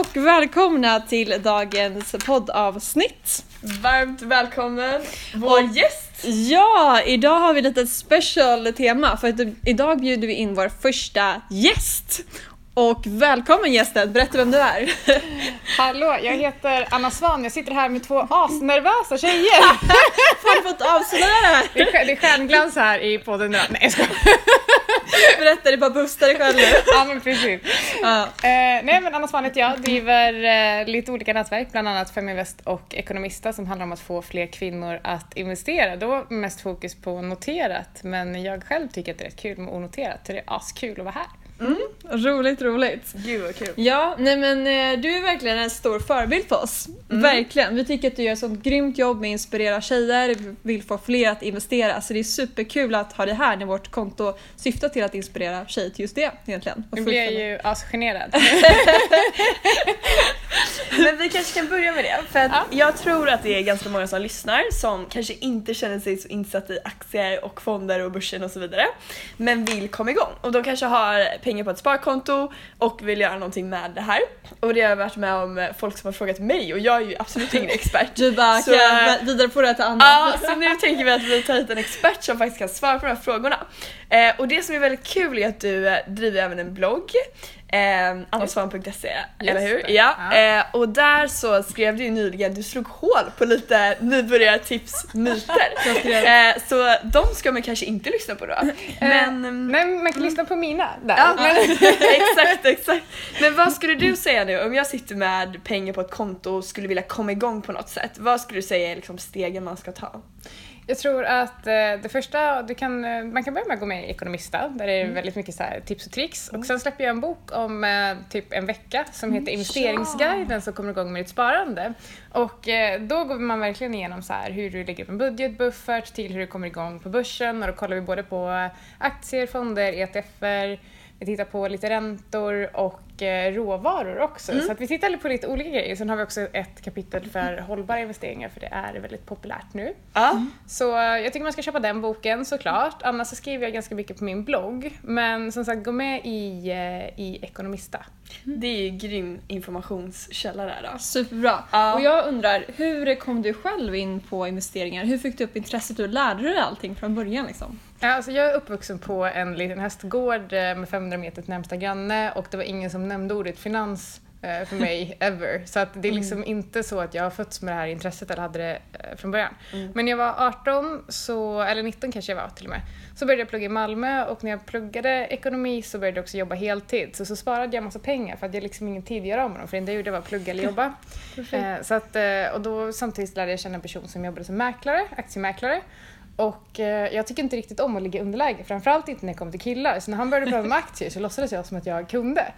och välkomna till dagens poddavsnitt. Varmt välkommen vår Och- gäst! Ja, idag har vi ett litet special tema för att idag bjuder vi in vår första gäst. Och välkommen gästen, berätta vem du är. Hallå, jag heter Anna Svan. Jag sitter här med två asnervösa tjejer. Har du fått avslöja det är, det är stjärnglans här i podden idag. Nej jag skojar. Berätta, det bara busta dig själv nu. Ja men precis. Ja. Eh, nej men Anna Svan heter jag, driver eh, lite olika nätverk, bland annat Feminvest och Ekonomista som handlar om att få fler kvinnor att investera. Då mest fokus på noterat, men jag själv tycker att det är rätt kul med onoterat, så det är askul att vara här. Roligt, roligt. Gud vad kul. Ja, nej men eh, du är verkligen en stor förebild för oss. Verkligen. Vi tycker att du gör ett sånt grymt jobb med att inspirera tjejer, vi vill få fler att investera. Så det är superkul att ha dig här när vårt konto syftar till att inspirera tjejer till just det egentligen. Nu blir jag ju asgenerad. Men vi kanske kan börja med det, för att Ja. jag tror att det är ganska många som lyssnar som kanske inte känner sig så insatta i aktier och fonder och börsen och så vidare. Men vill komma igång och de kanske har pengar på ett sparkonto och vill göra någonting med det här. Och det har jag varit med om folk som har frågat mig och jag är ju absolut ingen expert. Du bara, Så- kan jag vidare på det till Anna? Ja, så nu tänker vi att vi tar hit en expert som faktiskt kan svara på de här frågorna. Eh, och det som är väldigt kul är att du eh, driver även en blogg, eh, annasvan.se, eller hur? det. Ja. Ja. Eh, och där så skrev du ju nyligen, du slog hål på lite nybörjartips, myter. eh, så de ska man kanske inte lyssna på då. Men, ehm, Nej, men man kan lyssna på mina där. Ja, Men- exakt, exakt. Men vad skulle du säga nu om jag sitter med pengar på ett konto och skulle vilja komma igång på något sätt? Vad skulle du säga är liksom stegen man ska ta? Jag tror att eh, det första, du kan, eh, man kan börja med att gå med i Ekonomista där det är väldigt mycket så tips och tricks. Och sen släpper jag en bok om eh, typ en vecka som heter Investeringsguiden som kommer igång med ditt sparande. Och då går man verkligen igenom så här, hur du lägger upp en budget, buffert till hur du kommer igång på börsen. Och då kollar vi både på aktier, fonder, ETFer, vi tittar på lite räntor och råvaror också. Så att vi tittar på lite olika grejer. Sen har vi också ett kapitel för hållbara investeringar för det är väldigt populärt nu. Ja. Så eh, jag tycker man ska köpa den boken såklart. Annars så skriver jag ganska mycket på min blogg. Men som sagt, gå med i, eh, i Ekonomista. Det är ju grym informationskälla där då. Superbra. Ja. Och jag undrar, hur kom du själv in på investeringar? Hur fick du upp intresset och lärde du dig allting från början liksom? Ja, alltså jag är uppvuxen på en liten hästgård eh, med 500 meter till närmsta granne och det var ingen som nämnde ordet finans eh, för mig ever. Så att det är liksom inte så att jag har fötts med det här intresset eller hade det eh, från början. Men när jag var 18, så, eller 19 kanske jag var till och med, så började jag plugga i Malmö och när jag pluggade ekonomi så började jag också jobba heltid. Så, så sparade jag massa pengar för att jag liksom ingen tid att göra av med dem för det enda jag gjorde var att plugga eller jobba. Eh, så att, och då samtidigt lärde jag känna en person som jobbade som mäklare, aktiemäklare. Och eh, jag tycker inte riktigt om att ligga i underläge, framförallt inte när det kommer till killar. Så när han började prata om aktier så låtsades jag som att jag kunde.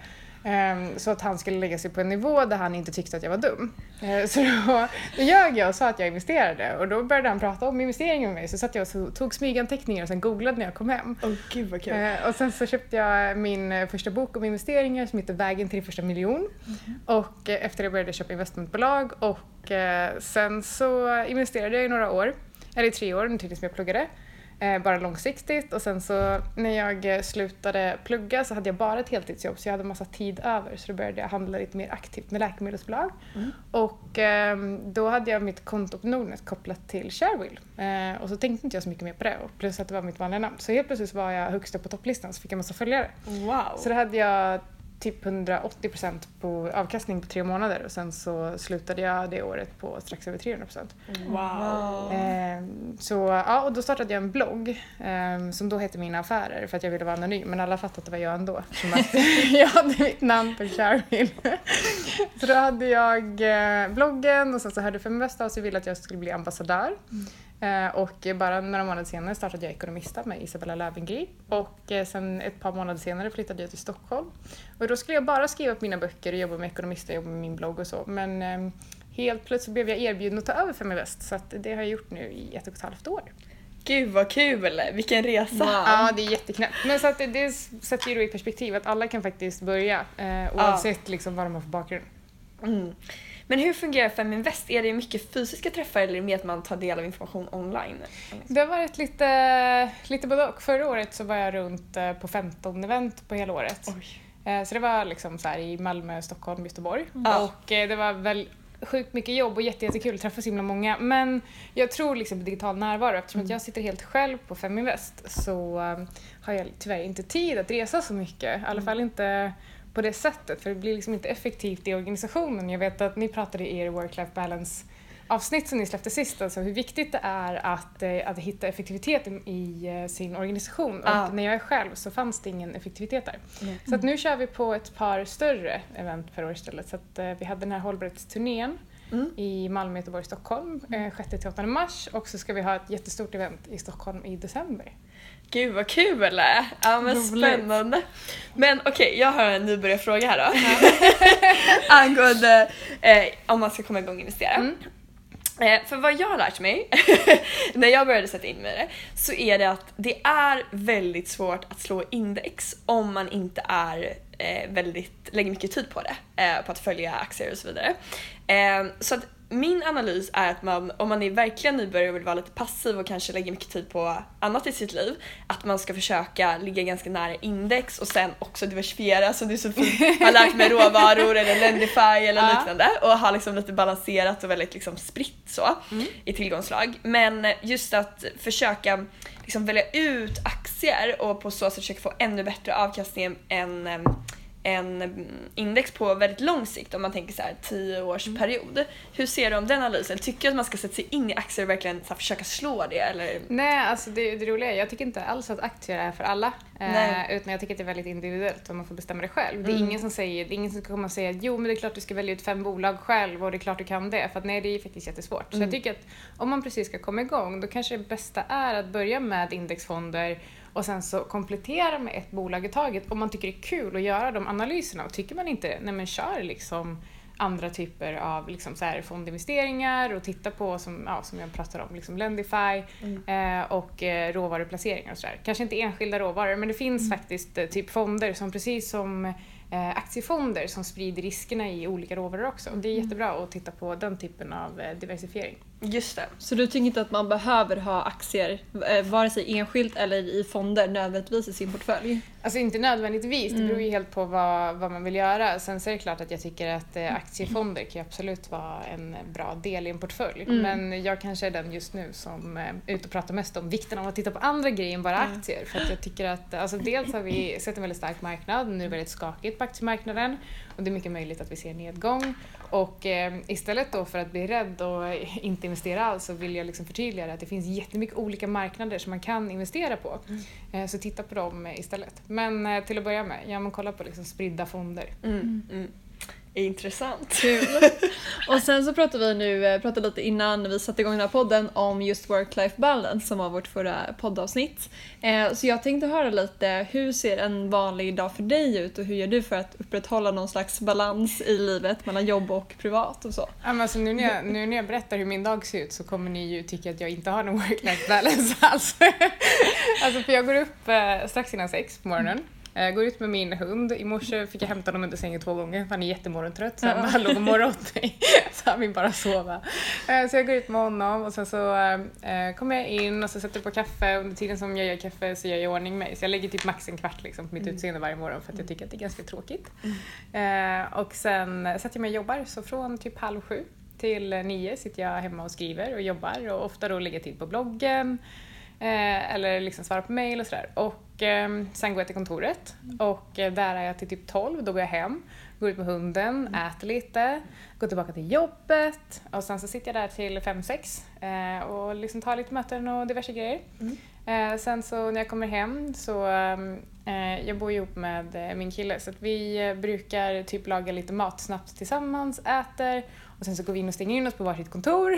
Ehm, så att han skulle lägga sig på en nivå där han inte tyckte att jag var dum. Eh, så då, då ljög jag och sa att jag investerade och då började han prata om investeringar med mig. Så satt jag och tog smyganteckningar och sen googlade när jag kom hem. Åh gud vad kul. Eh, och sen så köpte jag min eh, första bok om investeringar som heter Vägen till din första miljon. Och eh, efter det började jag köpa investmentbolag och sen så investerade jag i några år, eller i tre år, tills jag pluggade. Eh, bara långsiktigt och sen så när jag eh, slutade plugga så hade jag bara ett heltidsjobb så jag hade massa tid över så då började jag handla lite mer aktivt med läkemedelsbolag. Och ehm, då hade jag mitt konto på Nordnet kopplat till Sharewill. Eh, och så tänkte inte jag så mycket mer på det och plus att det var mitt vanliga namn. Så helt plötsligt var jag högst upp på topplistan så fick jag massa följare. Wow. Så då hade jag typ 180% på avkastning på tre månader och sen så slutade jag det året på strax över 300%. Wow. Ehm, så ja, och då startade jag en blogg ehm, som då hette Mina affärer för att jag ville vara anonym men alla fattade att det var jag ändå eftersom att jag hade mitt namn på Sharewill. så då hade jag eh, bloggen och sen så hörde Feminvest av sig ville att jag skulle bli ambassadör. Eh, och bara några månader senare startade jag Ekonomista med Isabella Löwengrip och eh, sen ett par månader senare flyttade jag till Stockholm. Och då skulle jag bara skriva mina böcker och jobba med Ekonomista och jobba med min blogg och så men ehm, helt plötsligt blev jag erbjuden att ta över Feminvest så att det har jag gjort nu i ett och ett halvt år. Gud vad kul! Vilken resa! Wow. Ja, det är jätteknäppt. Men så att det, det sätter ju då i perspektiv att alla kan faktiskt börja eh, oavsett liksom vad de har för bakgrund. Mm. Men hur fungerar Feminvest? Är det mycket fysiska träffar eller är det mer att man tar del av information online? Det har varit lite, lite både och. Förra året så var jag runt eh, på 15 event på hela året. Oj. Eh, Så det var liksom så här i Malmö, Stockholm, Göteborg. Ja. Och eh, det var väl sjukt mycket jobb och jätte, jättekul att träffa så himla många. Men jag tror liksom på digital närvaro eftersom att jag sitter helt själv på Feminvest så har jag tyvärr inte tid att resa så mycket. I alla fall inte på det sättet för det blir liksom inte effektivt i organisationen. Jag vet att ni pratade i er work-life balance avsnitt som ni släppte sist, alltså hur viktigt det är att, eh, att hitta effektivitet i, eh, sin organisation. Ja. Och när jag är själv så fanns det ingen effektivitet där. Så att nu kör vi på ett par större event per år istället. Så att, eh, vi hade den här hållbarhetsturnén Mm. i Malmö, Göteborg, Stockholm eh, 6-8 mars och så ska vi ha ett jättestort event i Stockholm i december. Gud vad kul! Ja men Roligt. spännande. Men okej, jag har en nybörjarfråga här då. Angående eh, om man ska komma igång och investera. Mm. Eh, för vad jag har lärt mig när jag började sätta in mig i det så är det att det är väldigt svårt att slå index om man inte är eh, väldigt, lägger mycket tid på det. Eh, på att följa aktier och så vidare. Eh, så att min analys är att man, om man är verkligen nybörjare och vill vara lite passiv och kanske lägger mycket tid på annat i sitt liv, att man ska försöka ligga ganska nära index och sen också diversifiera som du så fint har lärt mig råvaror eller Lendify eller Ja. liknande och ha liksom lite balanserat och väldigt liksom spritt så Mm. i tillgångslag. Men just att försöka liksom välja ut aktier och på så sätt försöka få ännu bättre avkastning än em, en mm, index på väldigt lång sikt om man tänker så här 10 års Mm. Hur ser du om den analysen? Tycker du att man ska sätta sig in i aktier och verkligen så här, försöka slå det eller? Nej, alltså det, det roliga är jag tycker inte alls att aktier är för alla. Eh, utan jag tycker att det är väldigt individuellt och man får bestämma det själv. Det är Mm. ingen som säger, det är ingen som komma och säga att jo men det är klart du ska välja ut fem bolag själv och det är klart du kan det. För att nej, det är faktiskt jättesvårt. Så Mm. jag tycker att om man precis ska komma igång då kanske det bästa är att börja med indexfonder och sen så komplettera med ett bolag i taget om man tycker det är kul att göra de analyserna. Och tycker man inte det, nej men kör liksom andra typer av liksom så här fondinvesteringar och titta på, som, ja, som jag pratade om, liksom Lendify Mm. eh, och eh, råvaruplaceringar och sådär. Kanske inte enskilda råvaror men det finns faktiskt eh, typ fonder som precis som eh, aktiefonder som sprider riskerna i olika råvaror också. Och det är jättebra att titta på den typen av eh, diversifiering. Just det. Så du tycker inte att man behöver ha aktier, eh, vare sig enskilt eller i fonder, nödvändigtvis i sin portfölj? Alltså inte nödvändigtvis, det Mm. beror ju helt på vad, vad man vill göra. Sen så är det klart att jag tycker att eh, aktiefonder kan absolut vara en bra del i en portfölj. Mm. Men jag kanske är den just nu som eh, är ute och pratar mest om vikten av att titta på andra grejer än bara Mm. aktier. För att jag tycker att, alltså dels har vi sett en väldigt stark marknad, nu är det väldigt skakigt på aktiemarknaden och det är mycket möjligt att vi ser nedgång. Och eh, istället då för att bli rädd och inte investera alls så vill jag liksom förtydliga att det finns jättemycket olika marknader som man kan investera på. Eh, Så titta på dem istället. Men eh, till att börja med, ja men kolla på liksom spridda fonder. Mm. Mm. Intressant. Kul. Och sen så pratade vi nu, eh, pratade lite innan vi satte igång den här podden om just work-life balance som var vårt förra poddavsnitt. Eh, Så jag tänkte höra lite, hur ser en vanlig dag för dig ut och hur gör du för att upprätthålla någon slags balans i livet mellan jobb och privat och så? Ja, men alltså, nu, när jag, nu när jag berättar hur min dag ser ut så kommer ni ju tycka att jag inte har någon work-life balance alls. alltså för jag går upp eh, strax innan sex på morgonen. Eh, går ut med min hund. I morse fick jag hämta honom under sängen två gånger för han är jättemorgontrött. Så han låg och morrade åt mig. Så han vill bara sova. Eh, så jag går ut med honom och sen så eh, kommer jag in och så sätter jag på kaffe. Under tiden som jag gör kaffe så gör jag i ordning mig. Så jag lägger typ max en kvart liksom, på mitt utseende varje morgon för att jag tycker att det är ganska tråkigt. Eh, och sen sätter jag mig och jobbar. Så från typ halv sju till nio sitter jag hemma och skriver och jobbar och ofta då lägger jag tid på bloggen eh, eller liksom svarar på mail och sådär. Och eh, sen går jag till kontoret. Och eh, där är jag till typ 12, då går jag hem, går ut med hunden, äter lite, går tillbaka till jobbet. Och sen så sitter jag där till 5-6 eh, och liksom tar lite möten och diverse grejer. Eh, sen så när jag kommer hem så, eh, jag bor ju ihop med eh, min kille så att vi eh, brukar typ laga lite mat snabbt tillsammans, äter och sen så går vi in och stänger in oss på varsitt kontor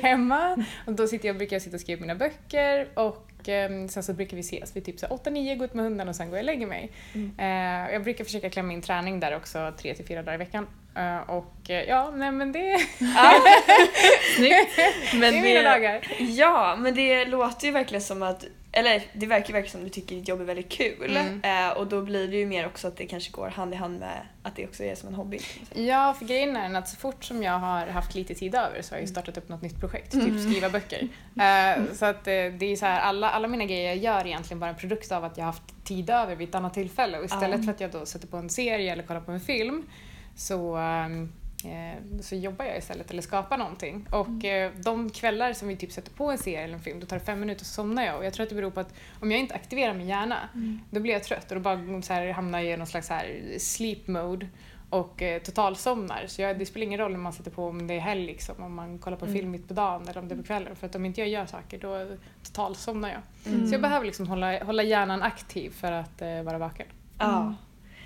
hemma. Och då sitter jag, brukar jag sitta och skriva mina böcker och eh, sen så brukar vi ses vid typ så 8-9, gå ut med hunden och sen går jag och lägger mig. Eh, jag brukar försöka klämma in träning där också 3-4 dagar i veckan. Eh, och eh, ja, nej men det, Ja. Snyggt! Men det är mina dagar. Ja, men det låter ju verkligen som att eller det verkar verkar som du tycker ditt jobb är väldigt kul. Mm. Eh, och då blir det ju mer också att det kanske går hand i hand med att det också är som en hobby. Ja, för grejen är att så fort som jag har haft lite tid över så har jag ju startat upp något nytt projekt, typ skriva böcker. Eh, så att eh, det är så här, alla, alla mina grejer jag gör är egentligen bara en produkt av att jag har haft tid över vid ett annat tillfälle och istället Ja. för att jag då sätter på en serie eller kollar på en film så ehm, eh, så jobbar jag istället eller skapar någonting. Och eh, de kvällar som vi typ sätter på en serie eller en film, då tar det fem minuter så somnar jag. Och jag tror att det beror på att om jag inte aktiverar min hjärna, då blir jag trött och då bara så här, hamnar jag i någon slags så här sleep mode och eh, totalsomnar. Så jag, det spelar ingen roll om man sätter på om det är helg, liksom, om man kollar på film mitt på dagen eller om det är på kvällen. För att om inte jag gör saker då totalsomnar jag. Mm. Så jag behöver liksom hålla, hålla hjärnan aktiv för att eh, vara vaken. Ja.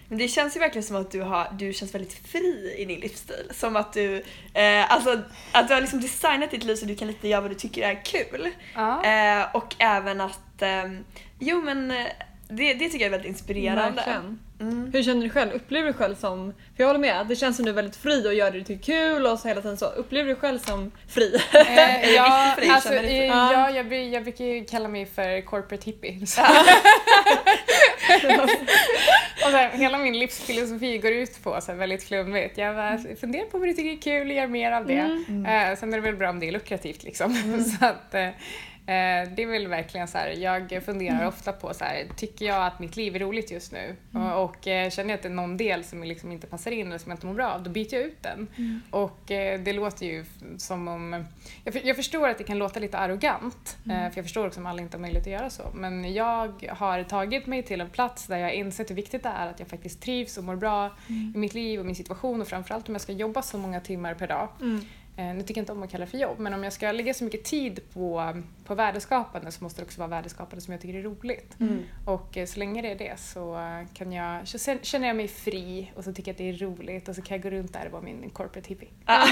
Men det känns ju verkligen som att du, har, du känns väldigt fri i din livsstil. Som att du, eh, alltså, att du har liksom designat ditt liv så du kan lite göra vad du tycker är kul. Ja. Eh, och även att, ehm, jo men eh, det, det tycker jag är väldigt inspirerande. Verkligen. Mm. Hur känner du själv? Upplever du själv som... För jag håller med, det känns som du är väldigt fri och gör det du tycker är kul och så hela tiden så. Upplever du själv som fri? Eh, ja, fri, alltså, fri? Ja. ja, jag, jag brukar ju kalla mig för corporate hippie. Och så här, hela min livsfilosofi går ut på, så här, väldigt flummigt, jag bara, funderar på vad du tycker är kul och gör mer av det. Eh, sen är det väl bra om det är lukrativt liksom. så att, eh, det är väl verkligen så här, jag funderar ofta på så här, tycker jag att mitt liv är roligt just nu? Och, och eh, känner jag att det är någon del som liksom inte passar in eller som jag inte mår bra av, då byter jag ut den. Och eh, det låter ju som om... Jag, jag förstår att det kan låta lite arrogant, eh, för jag förstår också om alla inte har möjlighet att göra så. Men jag har tagit mig till en plats där jag har insett hur viktigt det är att jag faktiskt trivs och mår bra i mitt liv och min situation och framförallt om jag ska jobba så många timmar per dag. Mm. Eh, nu tycker jag inte om att kalla det för jobb, men om jag ska lägga så mycket tid på, på värdeskapande så måste det också vara värdeskapande som jag tycker är roligt. Mm. Och eh, så länge det är det så kan jag, så känner jag mig fri och så tycker jag att det är roligt och så kan jag gå runt där och vara min corporate hippie. Ah.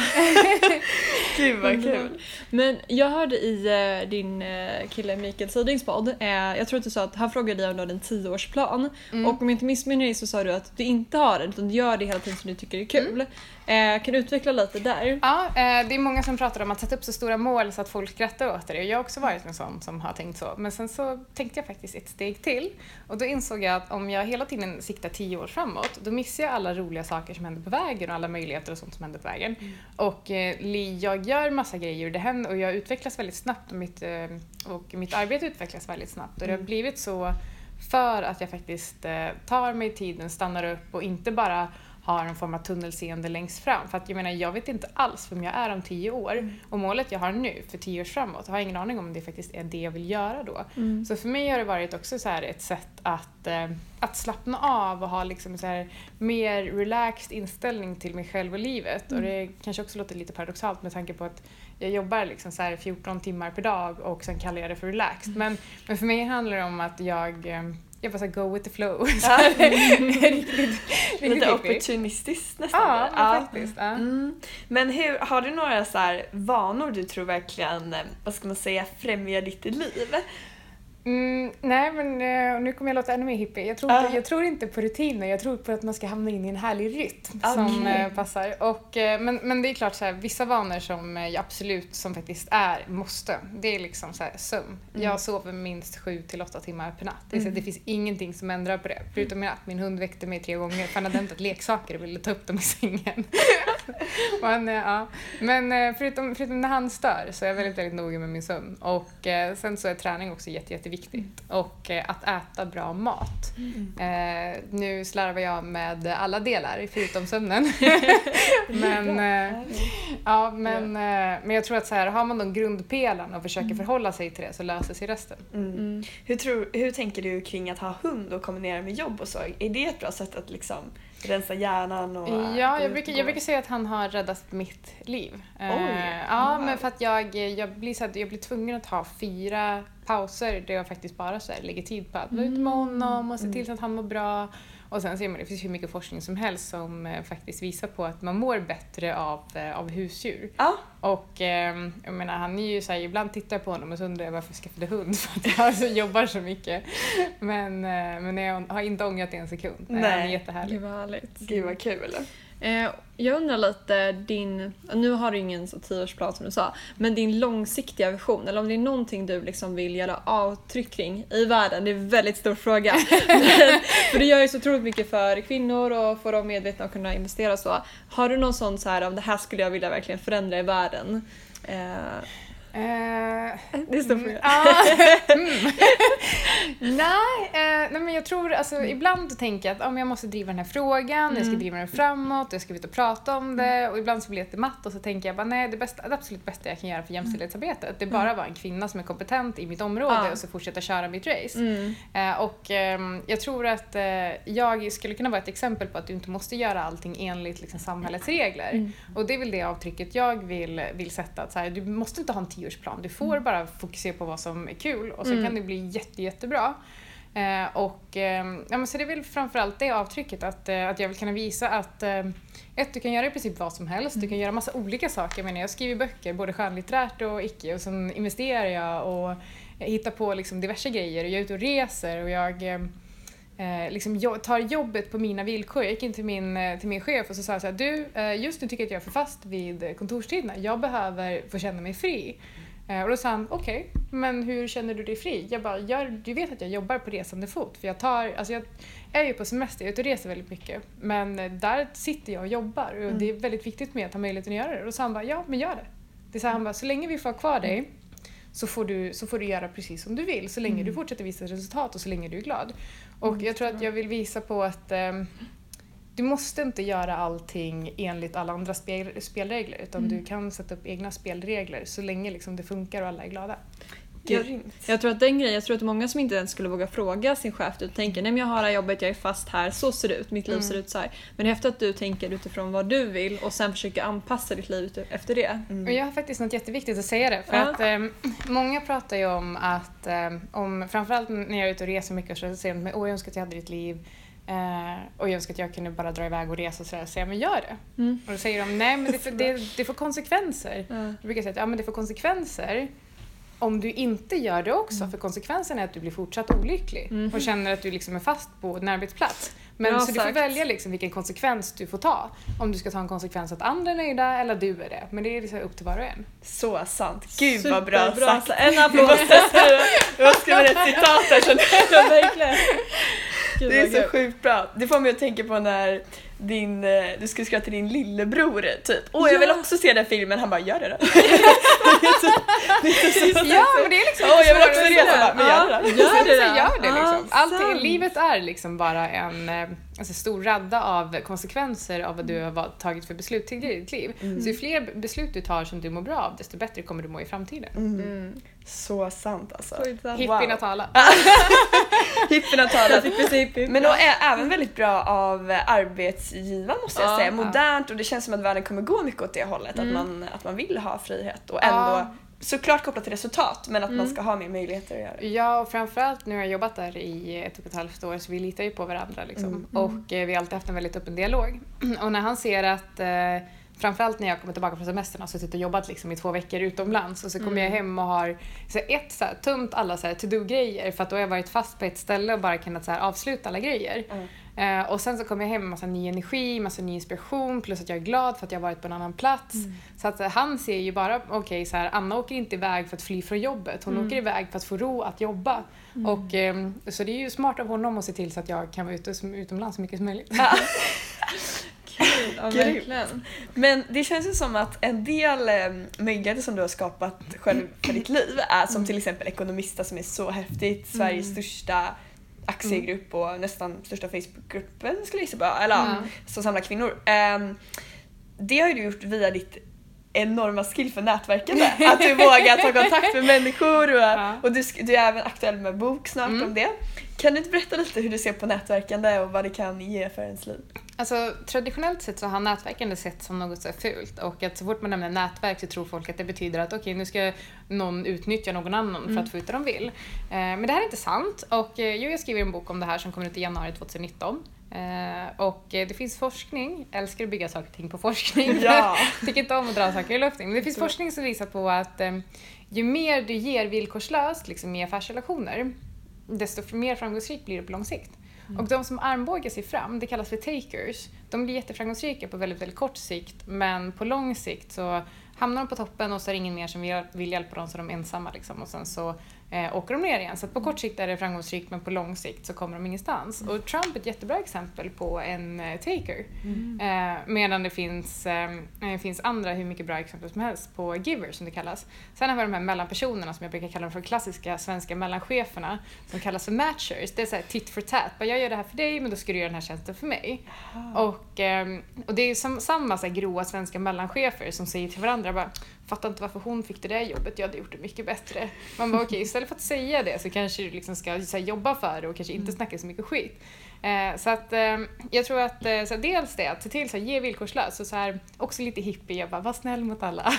Gud vad kul. Men jag hörde i eh, din kille Mikael Sidings podd, jag tror att du sa att han frågade dig om du hade en tioårsplan. Mm. Och om jag inte missminner mig så sa du att du inte har den utan du gör det hela tiden som du tycker är kul. Eh, kan du utveckla lite där? Ja, eh, det är många som pratar om att sätta upp så stora mål så att folk skrattar åt det. Och jag har också varit en sån som har tänkt så. Men sen så tänkte jag faktiskt ett steg till. Och då insåg jag att om jag hela tiden siktar tio år framåt, då missar jag alla roliga saker som händer på vägen och alla möjligheter och sånt som händer på vägen. Och eh, jag gör massa grejer det händer, och jag utvecklas väldigt snabbt och mitt, eh, och mitt arbete utvecklas väldigt snabbt. Och det har blivit så för att jag faktiskt eh, tar mig tiden, stannar upp och inte bara har en form av tunnelseende längst fram. För att jag menar, jag vet inte alls vem jag är om tio år. Och målet jag har nu för tio år framåt, har jag ingen aning om det faktiskt är det jag vill göra då. Så för mig har det varit också så här ett sätt att, eh, att slappna av och ha liksom så här mer relaxed inställning till mig själv och livet. Och det kanske också låter lite paradoxalt med tanke på att jag jobbar liksom så här 14 timmar per dag och sen kallar jag det för relaxed. Men, men för mig handlar det om att jag eh, jag bara så här, go with the flow. Här, riktigt, Lite opportunistiskt nästan. Ja, Ja. men faktiskt. Ja. Mm. Men hur, har du några så vanor du tror verkligen, eh, vad ska man säga, främjar ditt liv? Mm, nej men eh, nu kommer jag låta ännu mer hippie. Jag tror, inte, jag tror inte på rutiner, jag tror på att man ska hamna in i en härlig rytm Okej. som eh, passar. Och, eh, men, men det är klart så här, vissa vanor som jag absolut som faktiskt är måste. Det är liksom så här, sömn. Jag sover minst sju till åtta timmar per natt. Det, är så, att det finns ingenting som ändrar på det. Förutom i natt, min hund väckte mig tre gånger för han hade hämtat leksaker och ville ta upp dem i sängen. eh, ja. Men förutom, förutom när han stör så är jag väldigt, väldigt noga med min sömn. Och sen så är träning också jätte, jätteviktigt. Och eh, att äta bra mat. Eh, nu slarvar jag med alla delar förutom sömnen. men, eh, ja, men, eh, men jag tror att så här, har man de grundpelarna och försöker förhålla sig till det så löser sig resten. Mm. Hur, tror, hur tänker du kring att ha hund och kombinera med jobb och så? Är det ett bra sätt att liksom rensa hjärnan och Ja, jag brukar, jag brukar säga att han har räddat mitt liv. Eh, Oj, ja, wow. men för att jag, jag, blir så att jag blir tvungen att ha fyra pauser där jag faktiskt bara så här, lägger tid på att vara ute med honom och se till så att han mår bra. Och sen ser man, det finns hur mycket forskning som helst som eh, faktiskt visar på att man mår bättre av, eh, av husdjur. Ja, Och eh, jag menar, han är ju så här, ibland tittar jag på honom och så undrar jag varför jag skaffade hund för att jag så jobbar så mycket. Men, eh, men jag har inte ångrat det en sekund. Nej. Han är Nej. jättehärlig. Gud vad härligt. gud vad kul. Eh, jag undrar lite din, nu har du ingen så tioårsplan som du sa, men din långsiktiga vision eller om det är någonting du liksom vill göra avtryck kring i världen, det är en väldigt stor fråga. men, för du gör ju så otroligt mycket för kvinnor och får dem medvetna och kunna investera och så. Har du någon sån så här, om det här skulle jag vilja verkligen förändra i världen? Eh, Eh, det är stor mm, ja, mm. nej, eh, nej, men jag tror alltså ibland tänker jag att om jag måste driva den här frågan, jag ska Mm. driva den framåt, jag ska ut och prata om det och ibland så blir jag lite matt och så tänker jag bara nej det, bästa, det absolut bästa jag kan göra för jämställdhetsarbetet det är bara att vara en kvinna som är kompetent i mitt område Ja. och så fortsätta köra mitt race. Mm. Eh, och ehm, jag tror att jag skulle kunna vara ett exempel på att du inte måste göra allting enligt liksom, samhällets regler. Mm. Och det är väl det avtrycket jag vill, vill sätta. Att så här, du måste inte ha en tioårsplan, du får bara fokusera på vad som är kul och så Mm. kan det bli jätte, jättebra. Eh, och, ehm, ja, men så det är väl framförallt det avtrycket, att, eh, att jag vill kunna visa att eh, ett, du kan göra i princip vad som helst, du kan göra massa olika saker. Menar, jag skriver böcker, både skönlitterärt och icke, och sen investerar jag och hittar på liksom diverse grejer. Och jag är ute och reser och jag eh, eh, liksom jag tar jobbet på mina villkor. Jag gick in till min, eh, till min chef och så sa jag så här, du, eh, just nu tycker jag att jag är för fast vid kontorstiderna. Jag behöver få känna mig fri. Eh, och då sa han, okej, men hur känner du dig fri? Jag bara, jag, du vet att jag jobbar på resande fot. För jag tar, alltså jag är ju på semester, jag är ute och reser väldigt mycket. Men eh, där sitter jag och jobbar och det är väldigt viktigt med att ha möjligheten att göra det. Och då sa han bara, ja men gör det. Det sa han bara, så länge vi får ha kvar dig så får, du, så får du göra precis som du vill så länge du fortsätter visa resultat och så länge du är glad. Och jag tror att jag vill visa på att ehm, du måste inte göra allting enligt alla andra spel, spelregler utan du kan sätta upp egna spelregler så länge liksom det funkar och alla är glada. Grymt. Jag tror att den grejen, jag tror att många som inte ens skulle våga fråga sin chef, du tänker nej men jag har det här jobbet, jag är fast här, så ser det ut, mitt liv Mm. ser ut så här. Men det är efter att du tänker utifrån vad du vill och sen försöker anpassa ditt liv efter det. Och jag har faktiskt något jätteviktigt att säga det. För Ja. att ehm, många pratar ju om att, ehm, om, framförallt när jag är ute och reser mycket så säger de åh jag önskar att jag hade ditt liv. Eh, och jag önskar att jag kunde bara dra iväg och resa och sådär. Så säger jag, men gör det. Mm. Och då säger de, nej men det, får- det, det får konsekvenser. Ja. Då brukar jag säga att ja, men det får konsekvenser om du inte gör det också. För konsekvensen är att du blir fortsatt olycklig Mm. och känner att du liksom är fast på en arbetsplats. Men Bra så du får sagt. välja liksom vilken konsekvens du får ta. Om du ska ta en konsekvens att andra är nöjda eller du är det. Men det är liksom upp till var och en. Så sant. Gud vad bra Superbra sagt. sagt. En applåd! måste skriva ett citat här känner jag. verkligen. Det är så sjukt bra. Det får mig att tänka på när din, eh, du skulle skriva till din lillebror typ. Åh jag vill också se den filmen. Han bara gör det då. Ja, men det är liksom Åh jag vill också resa. men gör det då. Gör det då. gör det liksom. Ah, sant. livet är liksom bara en eh, alltså, stor radda av konsekvenser av vad du har tagit för beslut tidigare i ditt liv. Så ju fler beslut du tar som du mår bra av, desto bättre kommer du må i framtiden. Mm. Så sant alltså. Skitsamma. Hippierna talar. Talat. Hippie, hippie. Men då är även väldigt bra av arbetsgivaren måste jag Ja, säga. Modernt och det känns som att världen kommer gå mycket åt det hållet. Mm. Att, man, att man vill ha frihet och ändå såklart kopplat till resultat men att man Mm. ska ha mer möjligheter att göra det. Ja, och framförallt nu har jag jobbat där i ett och ett halvt år så vi litar ju på varandra. Liksom. Mm. Och eh, vi har alltid haft en väldigt öppen dialog. Och när han ser att eh, Framförallt när jag kommer tillbaka från semestern och suttit och jobbat liksom i två veckor utomlands och så kommer jag hem och har så ett så här, tömt alla så här, to-do-grejer för att då har jag varit fast på ett ställe och bara kunnat så här, avsluta alla grejer. Mm. Eh, och sen så kommer jag hem med massa ny energi, massa ny inspiration plus att jag är glad för att jag varit på en annan plats. Så att eh, han ser ju bara, okej så här, Anna åker inte iväg för att fly från jobbet, hon åker iväg för att få ro att jobba. Och, ehm, så det är ju smart av honom att se till så att jag kan vara ute utomlands så mycket som möjligt. Ja, Grymt. verkligen. Men det känns ju som att en del eh, möjligheter som du har skapat själv för ditt liv är som till exempel Ekonomista som är så häftigt, Sveriges största aktiegrupp och nästan största Facebookgruppen skulle jag gissa på, eller ja, Ja. som samlar kvinnor. Ehm, det har ju du gjort via ditt enorma skill för nätverkande. Att du vågar ta kontakt med människor och, Ja. och du, du är även aktuell med bok snart Mm. om det. Kan du inte berätta lite hur du ser på nätverkande och vad det kan ge för ens liv? Alltså, traditionellt sett så har nätverkande sett som något så fult och att så fort man nämner nätverk så tror folk att det betyder att okej nu ska någon utnyttja någon annan för att få ut det de vill. Eh, men det här är inte sant och eh, jo, jag skriver en bok om det här som kommer ut i januari 2019. Eh, och det finns forskning, jag älskar att bygga saker och ting på forskning. Ja. Tycker inte om att dra saker i luften. Men det finns forskning som visar på att eh, ju mer du ger villkorslöst liksom, i affärsrelationer desto mer framgångsrikt blir det på lång sikt. Och de som armbågar sig fram, det kallas för takers, de blir jätteframgångsrika på väldigt, väldigt kort sikt men på lång sikt så hamnar de på toppen och så är det ingen mer som vill, vill hjälpa dem så de är ensamma liksom och sen så eh, åker de ner igen. Så på kort sikt är det framgångsrikt men på lång sikt så kommer de ingenstans. Och Trump är ett jättebra exempel på en eh, taker. Eh, medan det finns, eh, eh, finns andra hur mycket bra exempel som helst på givers som det kallas. Sen har vi de här mellanpersonerna som jag brukar kalla dem för klassiska svenska mellancheferna som kallas för matchers. Det är såhär tit for tat. Bara, Jag gör det här för dig men då ska du göra den här tjänsten för mig. Och, ehm, och det är som, samma så här, gråa svenska mellanchefer som säger till varandra bara Fattar inte varför hon fick det där jobbet, jag hade gjort det mycket bättre. Man bara okej, istället för att säga det så kanske du liksom ska här, jobba för det och kanske inte snacka så mycket skit. Eh, så att eh, jag tror att eh, så dels det, att se till att ge villkorslöst och så här, också lite hippie, jag bara var snäll mot alla.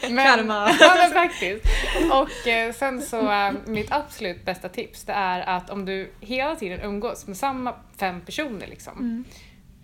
Karma. Ja men faktiskt. Och eh, sen så eh, mitt absolut bästa tips det är att om du hela tiden umgås med samma fem personer liksom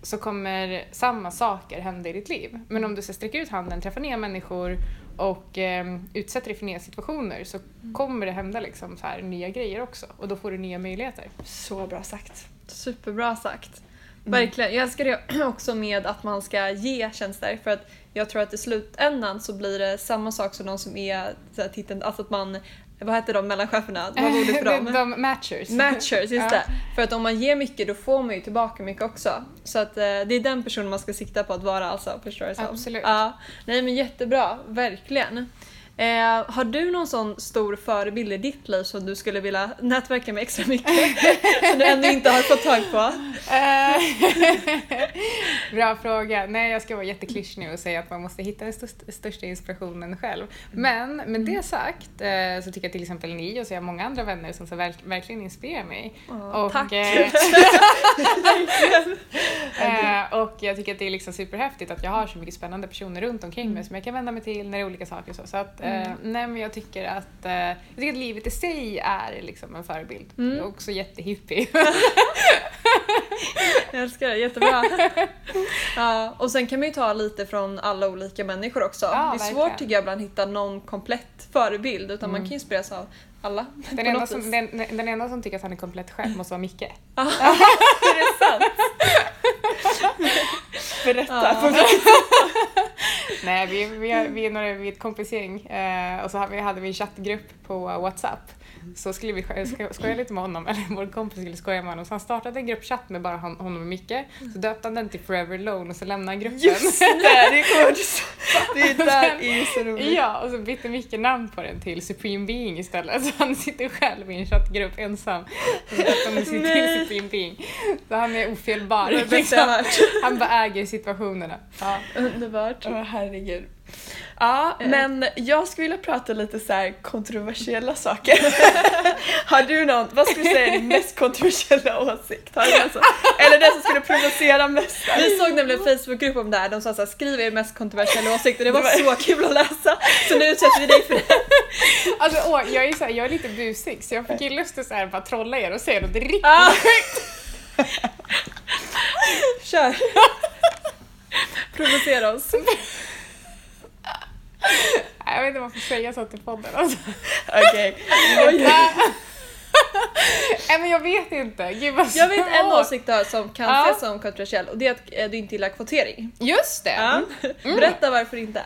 så kommer samma saker hända i ditt liv. Men om du så sträcker ut handen, träffar nya människor och eh, utsätter dig för nya situationer så kommer det hända liksom så här nya grejer också och då får du nya möjligheter. Så bra sagt. Superbra sagt. Verkligen. Jag älskar det också med att man ska ge tjänster för att jag tror att i slutändan så blir det samma sak som de som är titeln, alltså att man, vad heter de mellancheferna? Vad var ordet för dem? de, matchers. Matchers, just det. För att om man ger mycket då får man ju tillbaka mycket också. Så att eh, det är den personen man ska sikta på att vara alltså, förstår som? Absolut. Ja. Nej men jättebra, verkligen. Eh, har du någon sån stor förebild i ditt liv som du skulle vilja nätverka med extra mycket? som du ännu inte har fått tag på? Bra fråga. Nej, jag ska vara jätteklyschig nu och säga att man måste hitta den största, inspirationen själv. Men med det sagt eh, så tycker jag till exempel ni och så har jag många andra vänner som så verk, verkligen inspirerar mig. Åh, och, tack! eh, eh, och jag tycker att det är liksom superhäftigt att jag har så mycket spännande personer runt omkring mig som jag kan vända mig till när det är olika saker. och Så, så att, eh, nej, men jag tycker att jag tycker att livet i sig är liksom en förebild. Mm. Är också jättehippie. Jag älskar det, jättebra. ja, och sen kan man ju ta lite från alla olika människor också. Ja, det är svårt verkligen. tycker jag ibland att hitta någon komplett förebild utan man kan ju inspireras av alla. Den enda, som, den, den enda som tycker att han är komplett själv måste vara Micke. är det sant? Berätta. Nej, vi, vi, är- vi är några vid ett kompisgäng eh, och så vi, hade vi en chattgrupp på Whatsapp. Så skulle vi sko- sko- skoja lite med honom, eller vår kompis skulle skoja med honom. Så han startade en gruppchatt med bara hon, honom och Micke. Så döpte han den till Forever Alone och så lämnade han gruppen. Just det, det är. Det där är så roligt. Ja, och så bytte Micke namn på den till Supreme Being istället. Så han sitter själv i en chattgrupp ensam. Och döpte han sin till. Supreme Being. Så han är ofelbar. Liksom. Han bara äger situationerna. Ja. Underbart. Åh herregud. Ja, Eh. men jag skulle vilja prata lite så här kontroversiella saker. Har du någon, vad skulle du säga är din mest kontroversiella åsikt? Har du någon så? Eller den som skulle provocera mest? Vi såg nämligen en Facebookgrupp om det här, de sa såhär skriv er mest kontroversiella det var Det var- så kul att läsa. Så nu utsätter vi dig för det. Alltså, åh, jag, är så här, jag är lite busig så jag fick ju lust att så här, bara trolla er och säga något riktigt Ah. sjukt. Kör! Provocera oss. Jag vet inte varför jag säga så till podden. Alltså. Okej. Nej men jag vet inte. Gud vad Jag vet en åsikt då som kan Ja. ses som kontroversiell och det är att eh, du inte gillar kvotering. Just det! Ja. Berätta varför inte.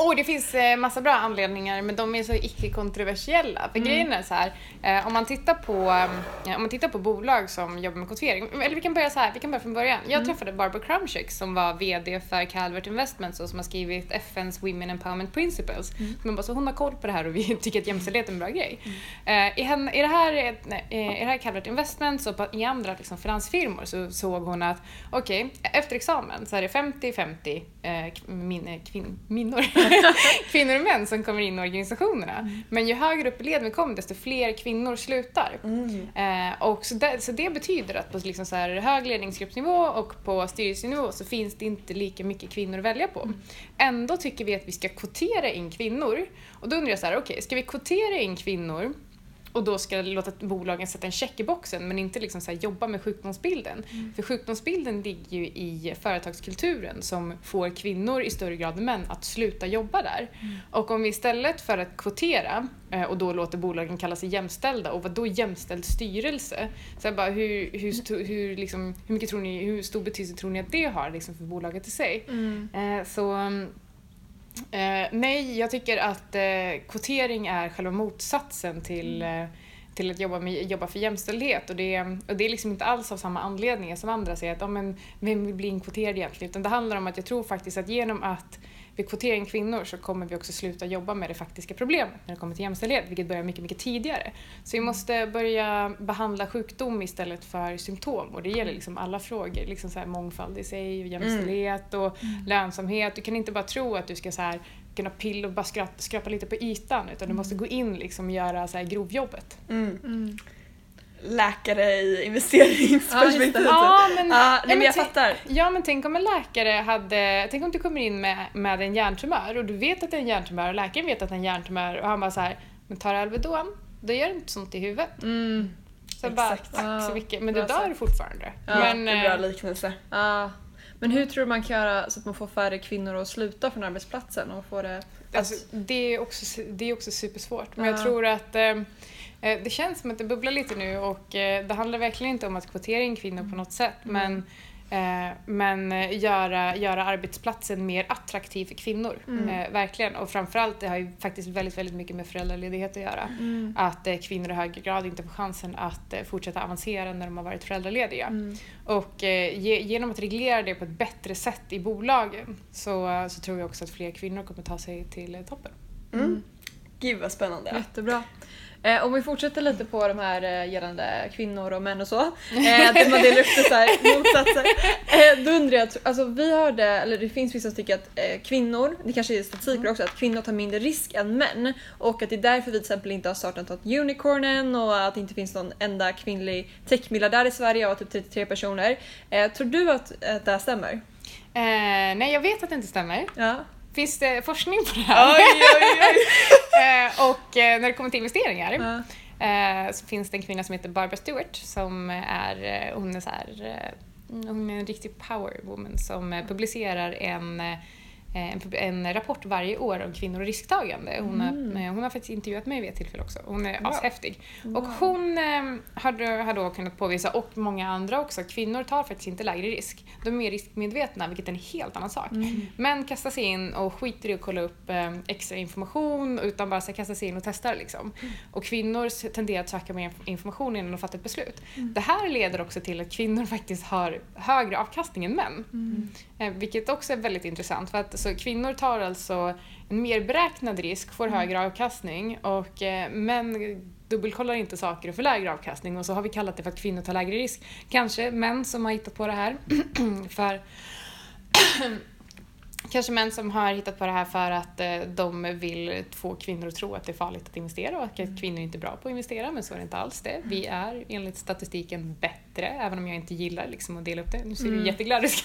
Oh, det finns eh, massa bra anledningar men de är så icke-kontroversiella. För grejen är så här, eh, om, man tittar på, eh, om man tittar på bolag som jobbar med kvotering, eller vi kan börja så här, vi kan börja från början. Jag träffade Barbara Krumchick som var VD för Calvert Investments och som har skrivit FNs Women Empowerment Principles. Men bara, så hon har koll på det här och vi tycker att jämställdhet är en bra grej. Eh, i, henne, i, det här, eh, eh, I det här Calvert Investments och på, i andra liksom, finansfirmor så såg hon att okej, efter examen så är det 50-50 eh, kvin, minnor. kvinnor och män som kommer in i organisationerna. Men ju högre upp i led vi kommer desto fler kvinnor slutar. Eh, och så, det, så det betyder att på liksom så här hög ledningsgruppsnivå och på styrelsenivå så finns det inte lika mycket kvinnor att välja på. Ändå tycker vi att vi ska kvotera in kvinnor. Och då undrar jag så här, okej, ska vi kvotera in kvinnor och då ska låta bolagen sätta en check i boxen men inte liksom så jobba med sjukdomsbilden. För sjukdomsbilden ligger ju i företagskulturen som får kvinnor i större grad än män att sluta jobba där. Och om vi istället för att kvotera eh, och då låter bolagen kalla sig jämställda och vad då jämställd styrelse? Så bara, hur, hur, hur, liksom, hur, mycket tror ni, hur stor betydelse tror ni att det har liksom, för bolaget i sig? Eh, så mm, Eh, nej, jag tycker att eh, kvotering är själva motsatsen till, eh, till att jobba, med, jobba för jämställdhet. Och det, och det är liksom inte alls av samma anledningar som andra säger att oh, men, vem vill bli inkvoterad egentligen? Utan det handlar om att jag tror faktiskt att genom att vi kvoterar in kvinnor så kommer vi också sluta jobba med det faktiska problemet när det kommer till jämställdhet, vilket börjar mycket, mycket tidigare. Så vi måste börja behandla sjukdom istället för symptom och det gäller liksom alla frågor, liksom så här mångfald i sig, jämställdhet och lönsamhet. Du kan inte bara tro att du ska så här kunna pilla och bara skrapa, skrapa lite på ytan utan du måste gå in liksom och göra så här grovjobbet. Mm. Läkare i investeringsperspektivet. Ja, men, Ja, nej, men jag tänk- fattar. Ja men tänk om en läkare hade, tänk om du kommer in med, med en hjärntumör och du vet att det är en hjärntumör och läkaren vet att det är en hjärntumör och han bara så här, men tar du Alvedon, då gör det inte så ont i huvudet. Mm. Så jag bara, Exakt. tack så Ja, mycket, men du dör sagt. fortfarande. Ja, men, Det är en bra eh, liknelse. Ja. Men hur tror du man kan göra så att man får färre kvinnor att sluta från arbetsplatsen och få det... Alltså, det, är också, det är också supersvårt. Men Ja. jag tror att eh, eh, det känns som att det bubblar lite nu och eh, det handlar verkligen inte om att kvotera in kvinnor på något sätt. Men, eh, men eh, göra, göra arbetsplatsen mer attraktiv för kvinnor. Eh, verkligen. Och framförallt, det har ju faktiskt väldigt, väldigt mycket med föräldraledighet att göra. Att eh, kvinnor i högre grad inte får chansen att eh, fortsätta avancera när de har varit föräldralediga. Och eh, ge, genom att reglera det på ett bättre sätt i bolagen så, så tror jag också att fler kvinnor kommer ta sig till eh, toppen. Mm. Gud vad spännande. Jättebra. Eh, om vi fortsätter lite på de här eh, gällande kvinnor och män och så. Eh, där man delar upp det så här motsatser. Eh, då undrar jag, alltså vi hörde, eller det finns vissa som tycker att eh, kvinnor, det kanske är statistik också, att kvinnor tar mindre risk än män. Och att det är därför vi till exempel inte har startat något unicorn än och att det inte finns någon enda kvinnlig techmiljardär i Sverige av typ 33 personer. Eh, tror du att, att det här stämmer? Eh, nej, jag vet att det inte stämmer. Ja. Finns det forskning på det här? Oj, oj, oj. eh, och eh, när det kommer till investeringar Ja. eh, så finns det en kvinna som heter Barbara Stewart som är, hon är så här, hon är en riktig power woman som publicerar en en, pub- en rapport varje år om kvinnor och risktagande. Hon, har, eh, hon har faktiskt intervjuat mig vid ett tillfälle också. Hon är Wow. ashäftig. Och hon eh, har, då- har då kunnat påvisa, och många andra också, att kvinnor tar faktiskt inte lägre risk. De är mer riskmedvetna, vilket är en helt annan sak. Män kastar sig in och skiter i att kolla upp eh, extra information utan bara så kastar sig in och testar. Liksom. Och kvinnor tenderar att söka mer information innan de fattar ett beslut. Det här leder också till att kvinnor faktiskt har högre avkastning än män. Eh, vilket också är väldigt intressant. För att, så kvinnor tar alltså en mer beräknad risk, får högre avkastning och eh, män dubbelkollar inte saker och får lägre avkastning och så har vi kallat det för att kvinnor tar lägre risk. Kanske män som har hittat på det här för Kanske män som har hittat på det här för att eh, de vill få kvinnor att tro att det är farligt att investera och att kvinnor inte är bra på att investera, men så är det inte alls det. Vi är enligt statistiken bättre, även om jag inte gillar liksom att dela upp det. Nu ser du jätteglad ut.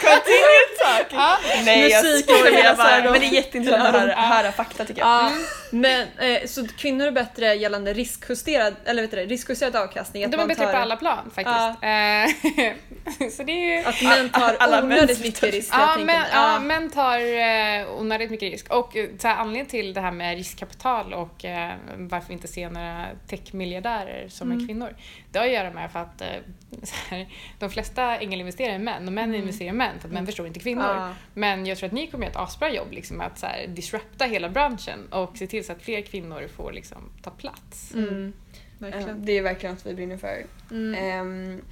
Continue talking. Ja. Nej jag Musik skojar spelas bara. Men det är jätteintressant att höra, höra fakta tycker jag. Ja, men eh, så kvinnor är bättre gällande riskjusterad, eller vet du riskjusterad avkastning? De är bättre tar, på alla plan faktiskt. Eh, så det är ju... Att män tar Alla onödigt män mycket risk. jag Ja, men, ja, män tar eh, onödigt mycket risk. Och eh, så här, anledningen till det här med riskkapital och eh, varför vi inte ser några techmiljardärer som är kvinnor, det har att göra med för att eh, här, de flesta ängelinvesterare är män och män investerar i män för att män förstår inte kvinnor. Ja. Men jag tror att ni kommer göra ett asbra jobb liksom, att så här, disrupta hela branschen och se till så att fler kvinnor får liksom, ta plats. Mm, Ja, verkligen. Det är verkligen något vi brinner för. Mm. Ehm,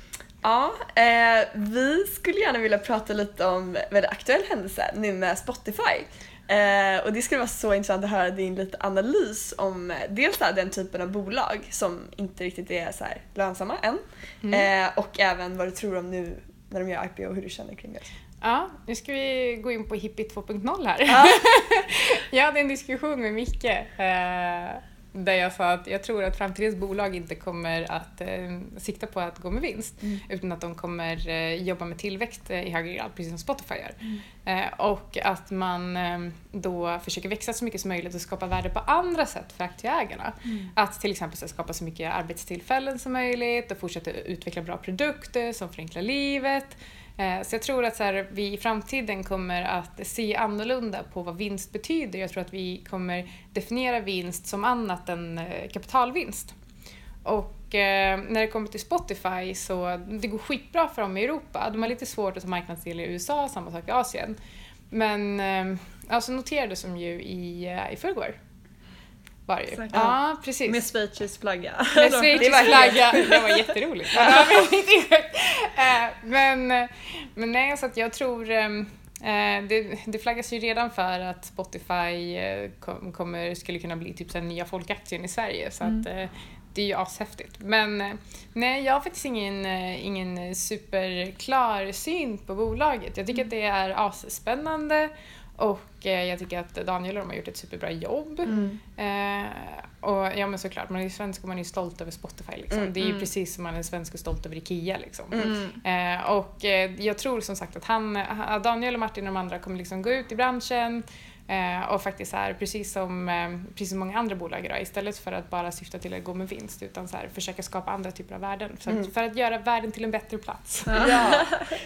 ja, eh, vi skulle gärna vilja prata lite om en aktuell händelse nu med Spotify. Eh, och det skulle vara så intressant att höra din lite analys om eh, dels här, den typen av bolag som inte riktigt är så här lönsamma än Mm. eh, och även vad du tror om nu när de gör IPO och hur du känner kring det. Ja, nu ska vi gå in på Hippie 2.0 här. Ja. Jag hade en diskussion med Micke eh, där jag sa att jag tror att framtidens bolag inte kommer att eh, sikta på att gå med vinst utan att de kommer eh, jobba med tillväxt eh, i högre grad, precis som Spotify gör. Eh, och att man eh, då försöker växa så mycket som möjligt och skapa värde på andra sätt för aktieägarna. Att till exempel så skapa så mycket arbetstillfällen som möjligt och fortsätta utveckla bra produkter som förenklar livet. Eh, så jag tror att så här, vi i framtiden kommer att se annorlunda på vad vinst betyder. Jag tror att vi kommer definiera vinst som annat än eh, kapitalvinst. Och eh, när det kommer till Spotify så det går skitbra för dem i Europa. De har lite svårt att ta marknadsdel i USA, samma sak i Asien. Men eh, alltså noterades de ju i, eh, i förrgår. Var ju. Exakt. Ja, precis. Med schweizisk flagga. Med schweizisk flagga. Det var jätteroligt. Ja. Eh, Men, men nej, så att jag tror ehm, eh, det, det flaggas ju redan för att Spotify eh, kom, kommer, skulle kunna bli typ här nya folkaktien i Sverige. Så att, eh, det är ju ashäftigt. Men nej, jag har faktiskt ingen, ingen superklar syn på bolaget. Jag tycker att det är asspännande och jag tycker att Daniel och de har gjort ett superbra jobb. Mm. Eh, och ja men såklart, man är svensk och man är stolt över Spotify liksom. Mm, det är ju mm. precis som man är svensk och stolt över IKEA liksom. Mm. Eh, och eh, jag tror som sagt att han, ha- Daniel och Martin och de andra kommer liksom gå ut i branschen eh, och faktiskt så här, precis som, eh, precis som många andra bolag idag, istället för att bara syfta till att gå med vinst utan så här, försöka skapa andra typer av värden. För, Mm. att, för att göra världen till en bättre plats. Ja.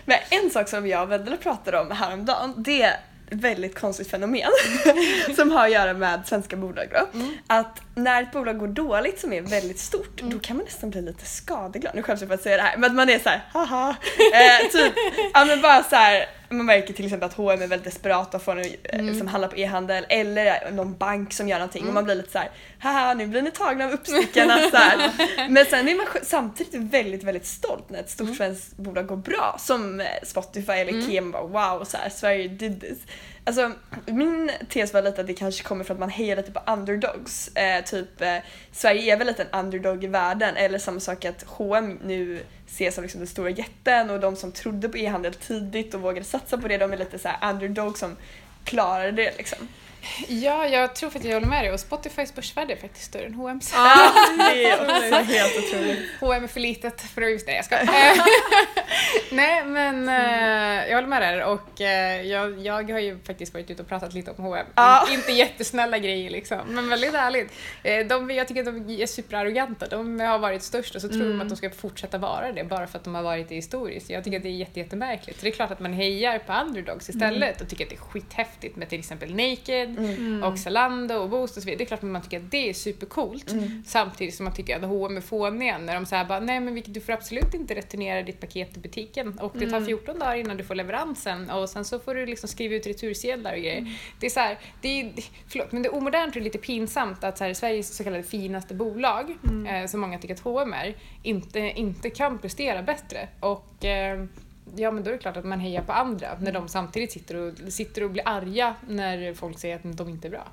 Men en sak som jag och Vendela pratade om häromdagen, det väldigt konstigt fenomen som har att göra med svenska bolag då. Att när ett bolag går dåligt som är väldigt stort, då kan man nästan bli lite skadeglad. Nu skäms jag för att säga det här, men att man är så här, haha. Eh, typ, ja men bara så här, man märker till exempel att H&M är väldigt desperata för en, mm. som handlar på e-handel eller någon bank som gör någonting och man blir lite så här, haha nu blir ni tagna av uppstickarna så här. Men sen är man samtidigt väldigt väldigt stolt när ett stort svenskt bolag går bra som eh, Spotify eller man bara wow så här, Sverige did this. Alltså min tes var lite att det kanske kommer från att man hejar lite på underdogs. Eh, typ eh, Sverige är väl lite en underdog i världen eller samma sak att H&M nu ses som liksom den stora jätten och de som trodde på e-handel tidigt och vågade satsa på det de är lite så här underdog som klarade det liksom. Ja, jag tror faktiskt jag håller med dig och Spotifys börsvärde är faktiskt större än H&M's. Ja, det är helt otroligt. H&M är för litet för att just det, jag ska. Eh, Nej men eh, jag håller med där och eh, jag, jag har ju faktiskt varit ute och pratat lite om H&M. Ja. Inte jättesnälla grejer liksom, men väldigt ärligt. De, jag tycker att de är superarroganta. De har varit störst och så tror de att de ska fortsätta vara det bara för att de har varit det historiskt. Jag tycker att det är jätte, jättemärkligt. Så det är klart att man hejar på underdogs istället och tycker att det är skithäftigt med till exempel Naked och Zalando och Boost och så vidare. Det är klart att man tycker att det är supercoolt. Samtidigt som man tycker att H&M är fåniga när de säger bara nej men du får absolut inte returnera ditt paket i butiken och det tar 14 dagar innan du får leveransen och sen så får du liksom skriva ut retursedlar och grejer. Det är så här, det är, förlåt men det är omodernt och lite pinsamt att så här, Sveriges så kallade finaste bolag, eh, som många tycker att H&M är, inte, inte kan prestera bättre. Och eh, Ja men då är det klart att man hejar på andra när de samtidigt sitter och, sitter och blir arga när folk säger att de inte är bra.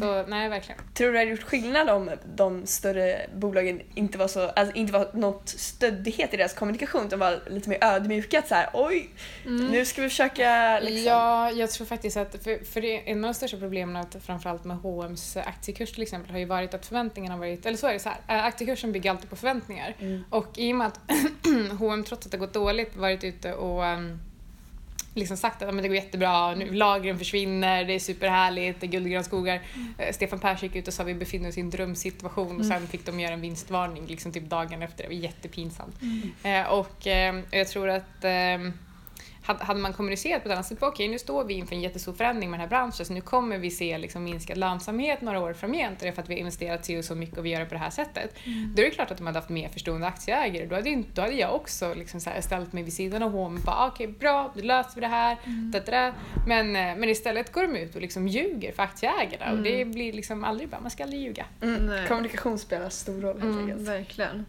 Så nej verkligen. Tror du det hade gjort skillnad om de större bolagen inte var så, alltså inte var något stöddighet i deras kommunikation utan var lite mer ödmjuka att så här, oj, nu ska vi försöka liksom. Ja, jag tror faktiskt att för, för det, en av de största problemen att framförallt med H&M's aktiekurs till exempel har ju varit att förväntningarna har varit, eller så är det så här, äh, aktiekursen bygger alltid på förväntningar. Och i och med att H&M trots att det gått dåligt varit ute och um, liksom sagt att "Ja, men det går jättebra, nu, lagren försvinner, det är superhärligt, det är guld och gröna skogar. Eh, Stefan Persson gick ut och sa att vi befinner oss i en drömsituation och sen fick de göra en vinstvarning liksom typ dagen efter. Det var jättepinsamt. Eh, och eh, jag tror att eh, hade man kommunicerat på ett annat sätt, okej nu står vi inför en jättestor förändring med den här branschen så nu kommer vi se liksom minskad lönsamhet några år framgent för att vi har investerat så och så mycket och vi gör det på det här sättet. Då är det klart att de hade haft mer förstående aktieägare. Då hade, inte, då hade jag också liksom så här ställt mig vid sidan av H&M och bara ah, okej bra, då löser vi det här. Da, da, da. Men, eh, men istället går de ut och liksom ljuger för aktieägarna och det blir liksom aldrig bra, man ska aldrig ljuga. Mm. Kommunikation spelar stor roll helt Mm, enkelt. verkligen.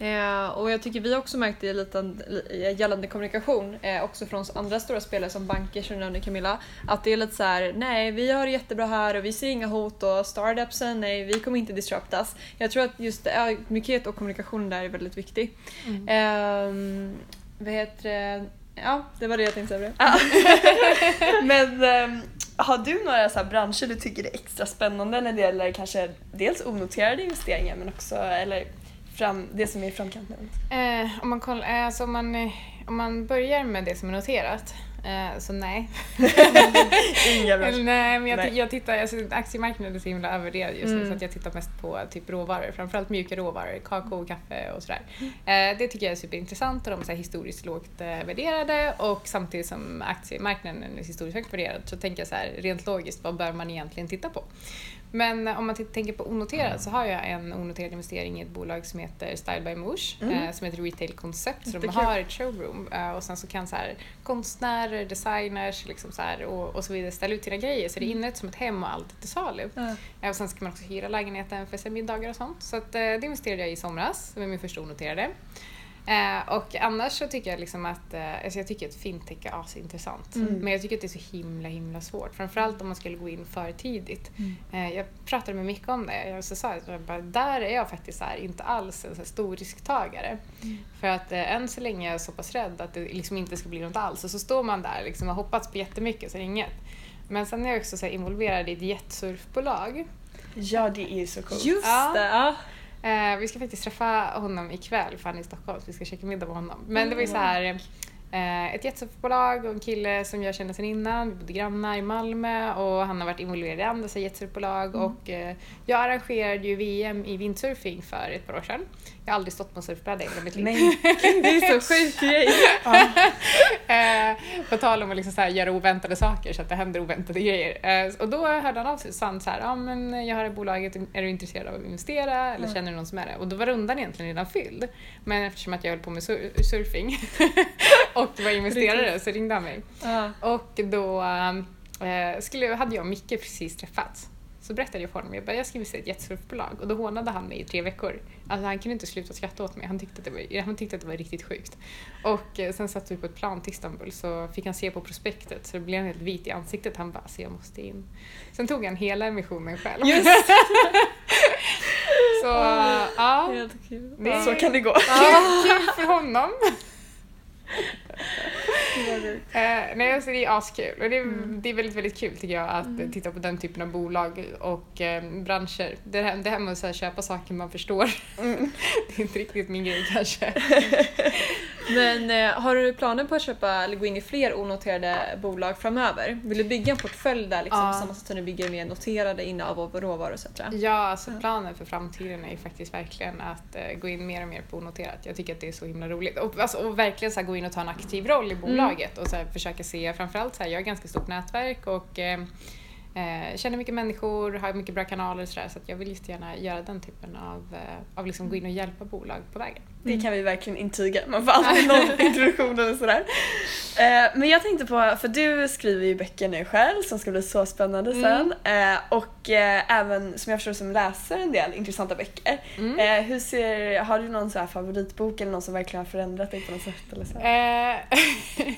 Eh, och jag tycker vi också märkt det lite li- gällande kommunikation, eh, också från andra stora spelare som banker som du nämnde Camilla, att det är lite så här: nej vi har det jättebra här och vi ser inga hot och startupsen, nej vi kommer inte disruptas. Jag tror att just ödmjukhet och kommunikation där är väldigt viktig. Mm. Ehm, vad heter det? Ja, det var det jag tänkte säga. Men ehm, har du några så branscher du tycker är extra spännande när det gäller kanske dels onoterade investeringar men också eller fram, det som är i framkanten? Eh, om, man kollar, eh, alltså om, man, eh, om man börjar med det som är noterat, eh, så nej. Inga nej, men jag, Nej. jag tittar, alltså, aktiemarknaden är så himla övervärderad just nu Mm. så att jag tittar mest på typ råvaror, framförallt mjuka råvaror, kakao, kaffe och sådär. Mm. Eh, det tycker jag är superintressant och de är så historiskt lågt eh, värderade och samtidigt som aktiemarknaden är historiskt högt värderad så tänker jag så här rent logiskt, vad bör man egentligen titta på? Men om man tänker på onoterat så har jag en onoterad investering i ett bolag som heter Style by Moosh Mm. eh, som är ett retail koncept. Så de har ett showroom eh, och sen så kan så här, konstnärer, designers liksom så här, och, och så vidare ställa ut sina grejer så det är inrett som ett hem och allt är till salu. Ja. Eh, Och sen ska man också hyra lägenheten för middagar och sånt. Så att, eh, det investerade jag i i somras, det var min första onoterade. Eh, och annars så tycker jag liksom att, eh, alltså jag tycker att fintech är asintressant. Mm. Men jag tycker att det är så himla himla svårt. Framförallt om man skulle gå in för tidigt. Mm. Eh, jag pratade med Micke om det. Jag så sa att jag bara, där är jag faktiskt här, inte alls en så här stor risktagare. För att eh, än så länge är jag så pass rädd att det liksom inte ska bli något alls. Och så står man där liksom, och har hoppats på jättemycket så är det inget. Men sen är jag också så här, involverad i ett jetsurfbolag. Ja det är så coolt. Just Ja. det! Ja. Eh, vi ska faktiskt träffa honom ikväll för han är i Stockholm så vi ska käka middag med honom. Men det var ju så här eh, ett jetsurfbolag och en kille som jag känner sedan innan. Vi bodde grannar i Malmö och han har varit involverad i andra jetsurfbolag och eh, jag arrangerade ju VM i windsurfing för ett par år sedan. Jag har aldrig stått på en surfbräda i hela mitt liv. Men det är så sjuk grej. Eh, på tal om att liksom så göra oväntade saker så att det händer oväntade grejer. Eh, och då hörde han av sig och sa han så här, ja men jag har det bolaget, är du intresserad av att investera eller Mm. känner du någon som är det? Och då var rundan egentligen redan fylld. Men eftersom att jag höll på med sur- surfing och var investerare så ringde han mig. Ja. Och då eh, skulle, hade jag och Micke precis träffats. Så berättade jag för honom, jag bara, jag ska investera i ett jetsurfbolag. Och då hånade han mig i tre veckor. Alltså han kunde inte sluta skratta åt mig, han tyckte att det var, han tyckte att det var riktigt sjukt. Och eh, sen satt vi på ett plan till Istanbul så fick han se på prospektet så det blev han helt vit i ansiktet. Han bara, så jag måste in. Sen tog han hela emissionen själv. Just så ja. Det- Så kan det gå. kul för honom. Eh, nej, alltså det är askul och det är, Mm. det är väldigt, väldigt kul tycker jag att eh, titta på den typen av bolag och eh, branscher. Det här, det här med att så här, köpa saker man förstår, Mm. det är inte riktigt min grej kanske. Men eh, har du planer på att köpa eller gå in i fler onoterade bolag framöver? Vill du bygga en portfölj där liksom, Ja. på samma sätt som du bygger mer noterade innehav av råvaror etc? Ja, alltså planen för framtiden är ju faktiskt verkligen att eh, gå in mer och mer på onoterat. Jag tycker att det är så himla roligt. Och, alltså, och verkligen så här, gå in och ta en aktiv roll i bolaget och så här, försöka se, framförallt så här, jag har ganska stort nätverk och eh, eh, känner mycket människor, har mycket bra kanaler och sådär så att jag vill just gärna göra den typen av, eh, av liksom gå in och hjälpa bolag på vägen. Det kan vi verkligen intyga. Man får alltid någon introduktion eller sådär. Eh, men jag tänkte på, för du skriver ju böcker nu själv som ska bli så spännande sen. Eh, och även som jag förstår som läser en del intressanta böcker. Mm. Hur ser, har du någon så här favoritbok eller någon som verkligen har förändrat dig på något sätt? Eller så?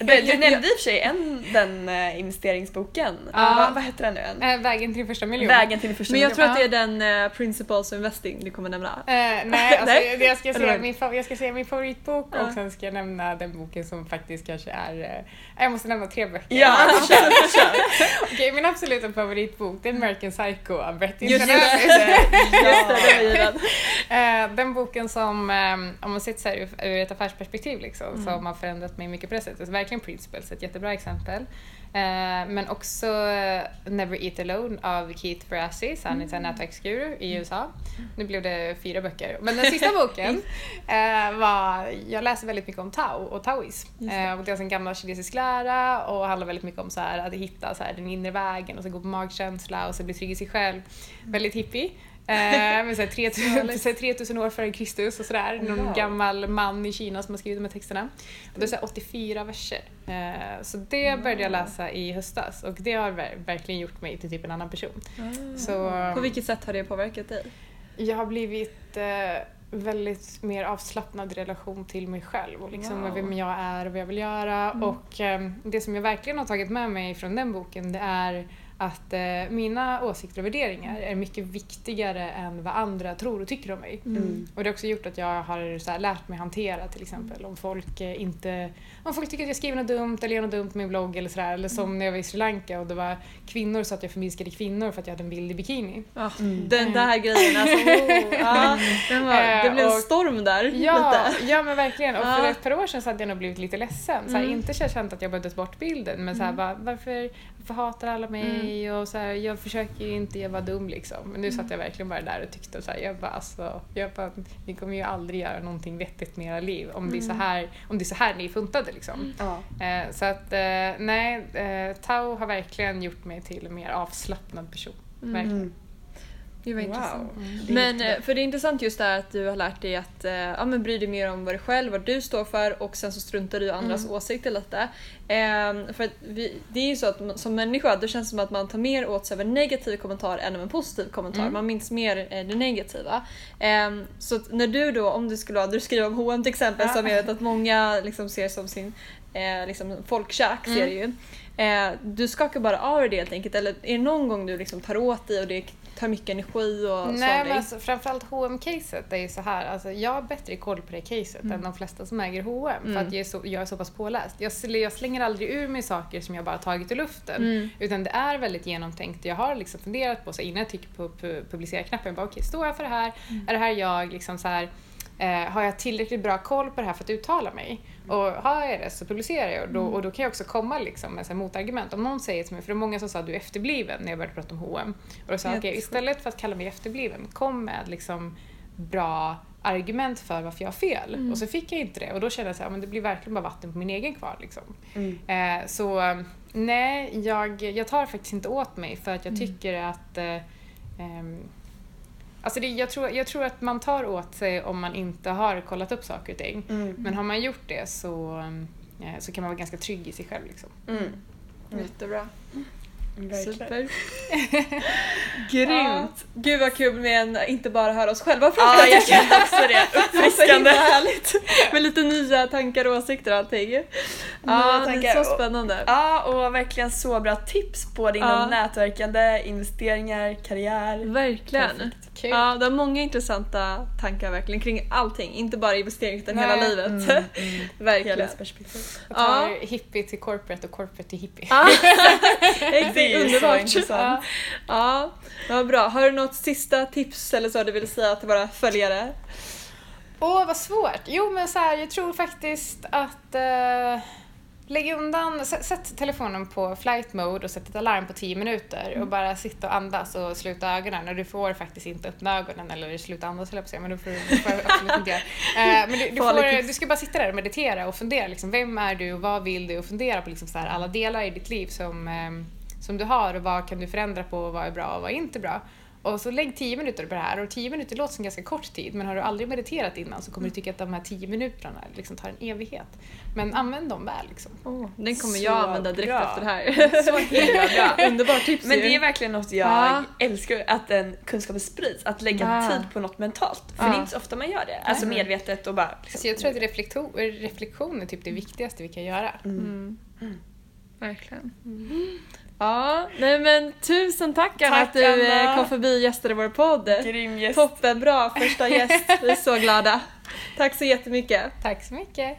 Du, du nämnde i och för sig en, den investeringsboken. Ja. Vad, vad heter den nu än? eh, vägen till din första miljon. Vägen till din första Men jag tror att det är den eh, Principles of Investing du kommer nämna. Eh, nej, alltså, Nej? det jag, ska säga, min, fa- jag ska min favoritbok Ja. och sen ska jag nämna den boken som faktiskt kanske är... Eh, jag måste nämna tre böcker. Ja, kör, kör. Okej, min absoluta favoritbok det är American Psycho av Bret Just det, just det. Eh, Den boken som, eh, om man sett så här ur, ur ett affärsperspektiv liksom, som har förändrat mig mycket på det sättet. Så verkligen Principles, ett jättebra exempel. Eh, Men också eh, Never Eat Alone av Keith Ferrazzi, så han är en nätverksguru i USA. Nu blev det fyra böcker. Men den sista boken eh, var, jag läser väldigt mycket om Tao och Taoism. Det. Och det är en gammal kinesisk lära och handlar väldigt mycket om så här, att hitta så här, den inre vägen och så gå på magkänsla och så bli trygg i sig själv. Väldigt hippie. Eh, men så här, 3000, så här, 3000 år före Kristus och sådär. Någon Wow. gammal man i Kina som har skrivit de här texterna. Och det är så här 84 verser. Eh, så det började jag läsa i höstas och det har ver- verkligen gjort mig till typ en annan person. Så På vilket sätt har det påverkat dig? jag har blivit eh, väldigt mer avslappnad i relation till mig själv och liksom Wow. vem jag är och vad jag vill göra. Mm. Och eh, det som jag verkligen har tagit med mig från den boken det är att eh, mina åsikter och värderingar är mycket viktigare än vad andra tror och tycker om mig. Mm. Och det har också gjort att jag har så här, lärt mig hantera till exempel om folk eh, inte om folk tycker att jag skriver något dumt eller gör något dumt på min blogg eller sådär. Eller som när jag var i Sri Lanka och det var kvinnor så att jag förminskade kvinnor för att jag hade en bild i bikini. Ja, Mm. Den där grejen alltså. Oh, ja, den var, det blev en storm där. Ja, Lite. ja men verkligen. Och för Ja. ett par år sedan så hade jag nog blivit lite ledsen. Så här, Mm. Inte så jag känt att jag behövde ta bort bilden men så här, bara, varför, varför hatar alla mig? Och så här, jag försöker ju inte, jag var dum liksom. Men nu satt jag verkligen bara där och tyckte så här, jag bara alltså, jag bara, ni kommer ju aldrig göra någonting vettigt med era liv om, det, är så här, om det är så här ni är funtade liksom. Ja. Eh, så att eh, nej, eh, Tao har verkligen gjort mig till en mer avslappnad person. Verkligen. Mm. Det var Wow. intressant. Det är Men eh, för det är intressant just det här att du har lärt dig att eh, ja, men bry dig mer om vad du själv, vad du står för och sen så struntar du i andras åsikter lite. Ehm, för vi, det är ju så att som människa då känns det som att man tar mer åt sig av en negativ kommentar än av en positiv kommentar. Mm. Man minns mer eh, det negativa. Ehm, så när du då, om du skulle ha, du skriver om H&M till exempel Ja. som jag vet att många liksom ser som sin eh, liksom folkkäk ser det ju. Eh, du skakar bara av dig det helt enkelt eller är det någon gång du liksom tar åt dig och det tar mycket energi och Nej men alltså, framförallt hm caset är ju så här, alltså, jag har bättre koll på det caset än de flesta som äger H&M för Mm. att jag är, så, jag är så pass påläst. Jag, jag slänger aldrig ur mig saker som jag bara tagit ur luften. Mm. Utan det är väldigt genomtänkt. Jag har liksom funderat på, så innan jag trycker på pu- publicera-knappen, okej, står jag för det här? Är det här jag? Liksom så här, eh, har jag tillräckligt bra koll på det här för att uttala mig? Och har jag det så publicerar jag och då, och då kan jag också komma liksom med så motargument. Om någon säger till mig, för det är många som sa att du är efterbliven när jag började prata om H&M. Och då sa jag Jättesjukt. istället för att kalla mig efterbliven, kom med liksom bra argument för varför jag har fel. Och så fick jag inte det och då kände jag så här, men det blir verkligen bara vatten på min egen kvar. Liksom. Mm. Eh, så nej, jag, jag tar faktiskt inte åt mig för att jag tycker att eh, ehm, Alltså det, jag, tror, jag tror att man tar åt sig om man inte har kollat upp saker och ting. Mm. Men har man gjort det så, eh, så kan man vara ganska trygg i sig själv. Liksom. Mm. Jättebra. Verkligen. Super. Grymt! Gud vad kul med en, inte bara höra oss själva prata. Ja, jag kände också det. Uppfriskande. härligt. Med lite nya tankar och åsikter och allting. Ja, det är så spännande. Ja, och verkligen så bra tips både inom Ja. nätverkande, investeringar, karriär. Verkligen. Perfekt. Kul. Ja, det har många intressanta tankar verkligen kring allting. Inte bara investering utan hela Nej. livet. Mm, verkligen. Helhetsperspektiv. Jag tar Ja. hippie till corporate och corporate till hippie. Ja, exakt. Det är Underbart. intressant. Ja, vad bra. Har du något sista tips eller så du vill säga till våra följare? Åh, vad svårt. Jo, men så här, jag tror faktiskt att eh, lägg undan, sätt telefonen på flight mode och sätt ett alarm på 10 minuter och bara sitta och andas och sluta ögonen. Och du får faktiskt inte öppna ögonen eller sluta andas höll jag på att säga, men då får du får absolut inte göra. Eh, men du, du, får, du ska bara sitta där och meditera och fundera. Liksom, vem är du och vad vill du? Och fundera på liksom, så här, alla delar i ditt liv som, eh, som du har och vad kan du förändra på och vad är bra och vad är inte bra. Och så lägg 10 minuter på det här och 10 minuter låter som ganska kort tid men har du aldrig mediterat innan så kommer du tycka att de här 10 minuterna liksom tar en evighet. Men använd dem väl liksom. Oh, den kommer Så jag använda direkt bra. efter det här. Så himla bra. Underbart tips Men ju. det är verkligen något jag Ja. älskar, att den kunskapen sprids. Att lägga Ja. tid på något mentalt. För Ja. det är inte så ofta man gör det. Alltså Nej. medvetet och bara... Liksom, Så Alltså, jag tror att reflektion, reflektion är typ det viktigaste vi kan göra. Mm. Verkligen. Ja, nej men tusen tack Tack, att du eh, Anna. kom förbi och gästade vår podd. Grym gäst. Toppen, bra första gäst. Vi är så glada. Tack så jättemycket. Tack så mycket.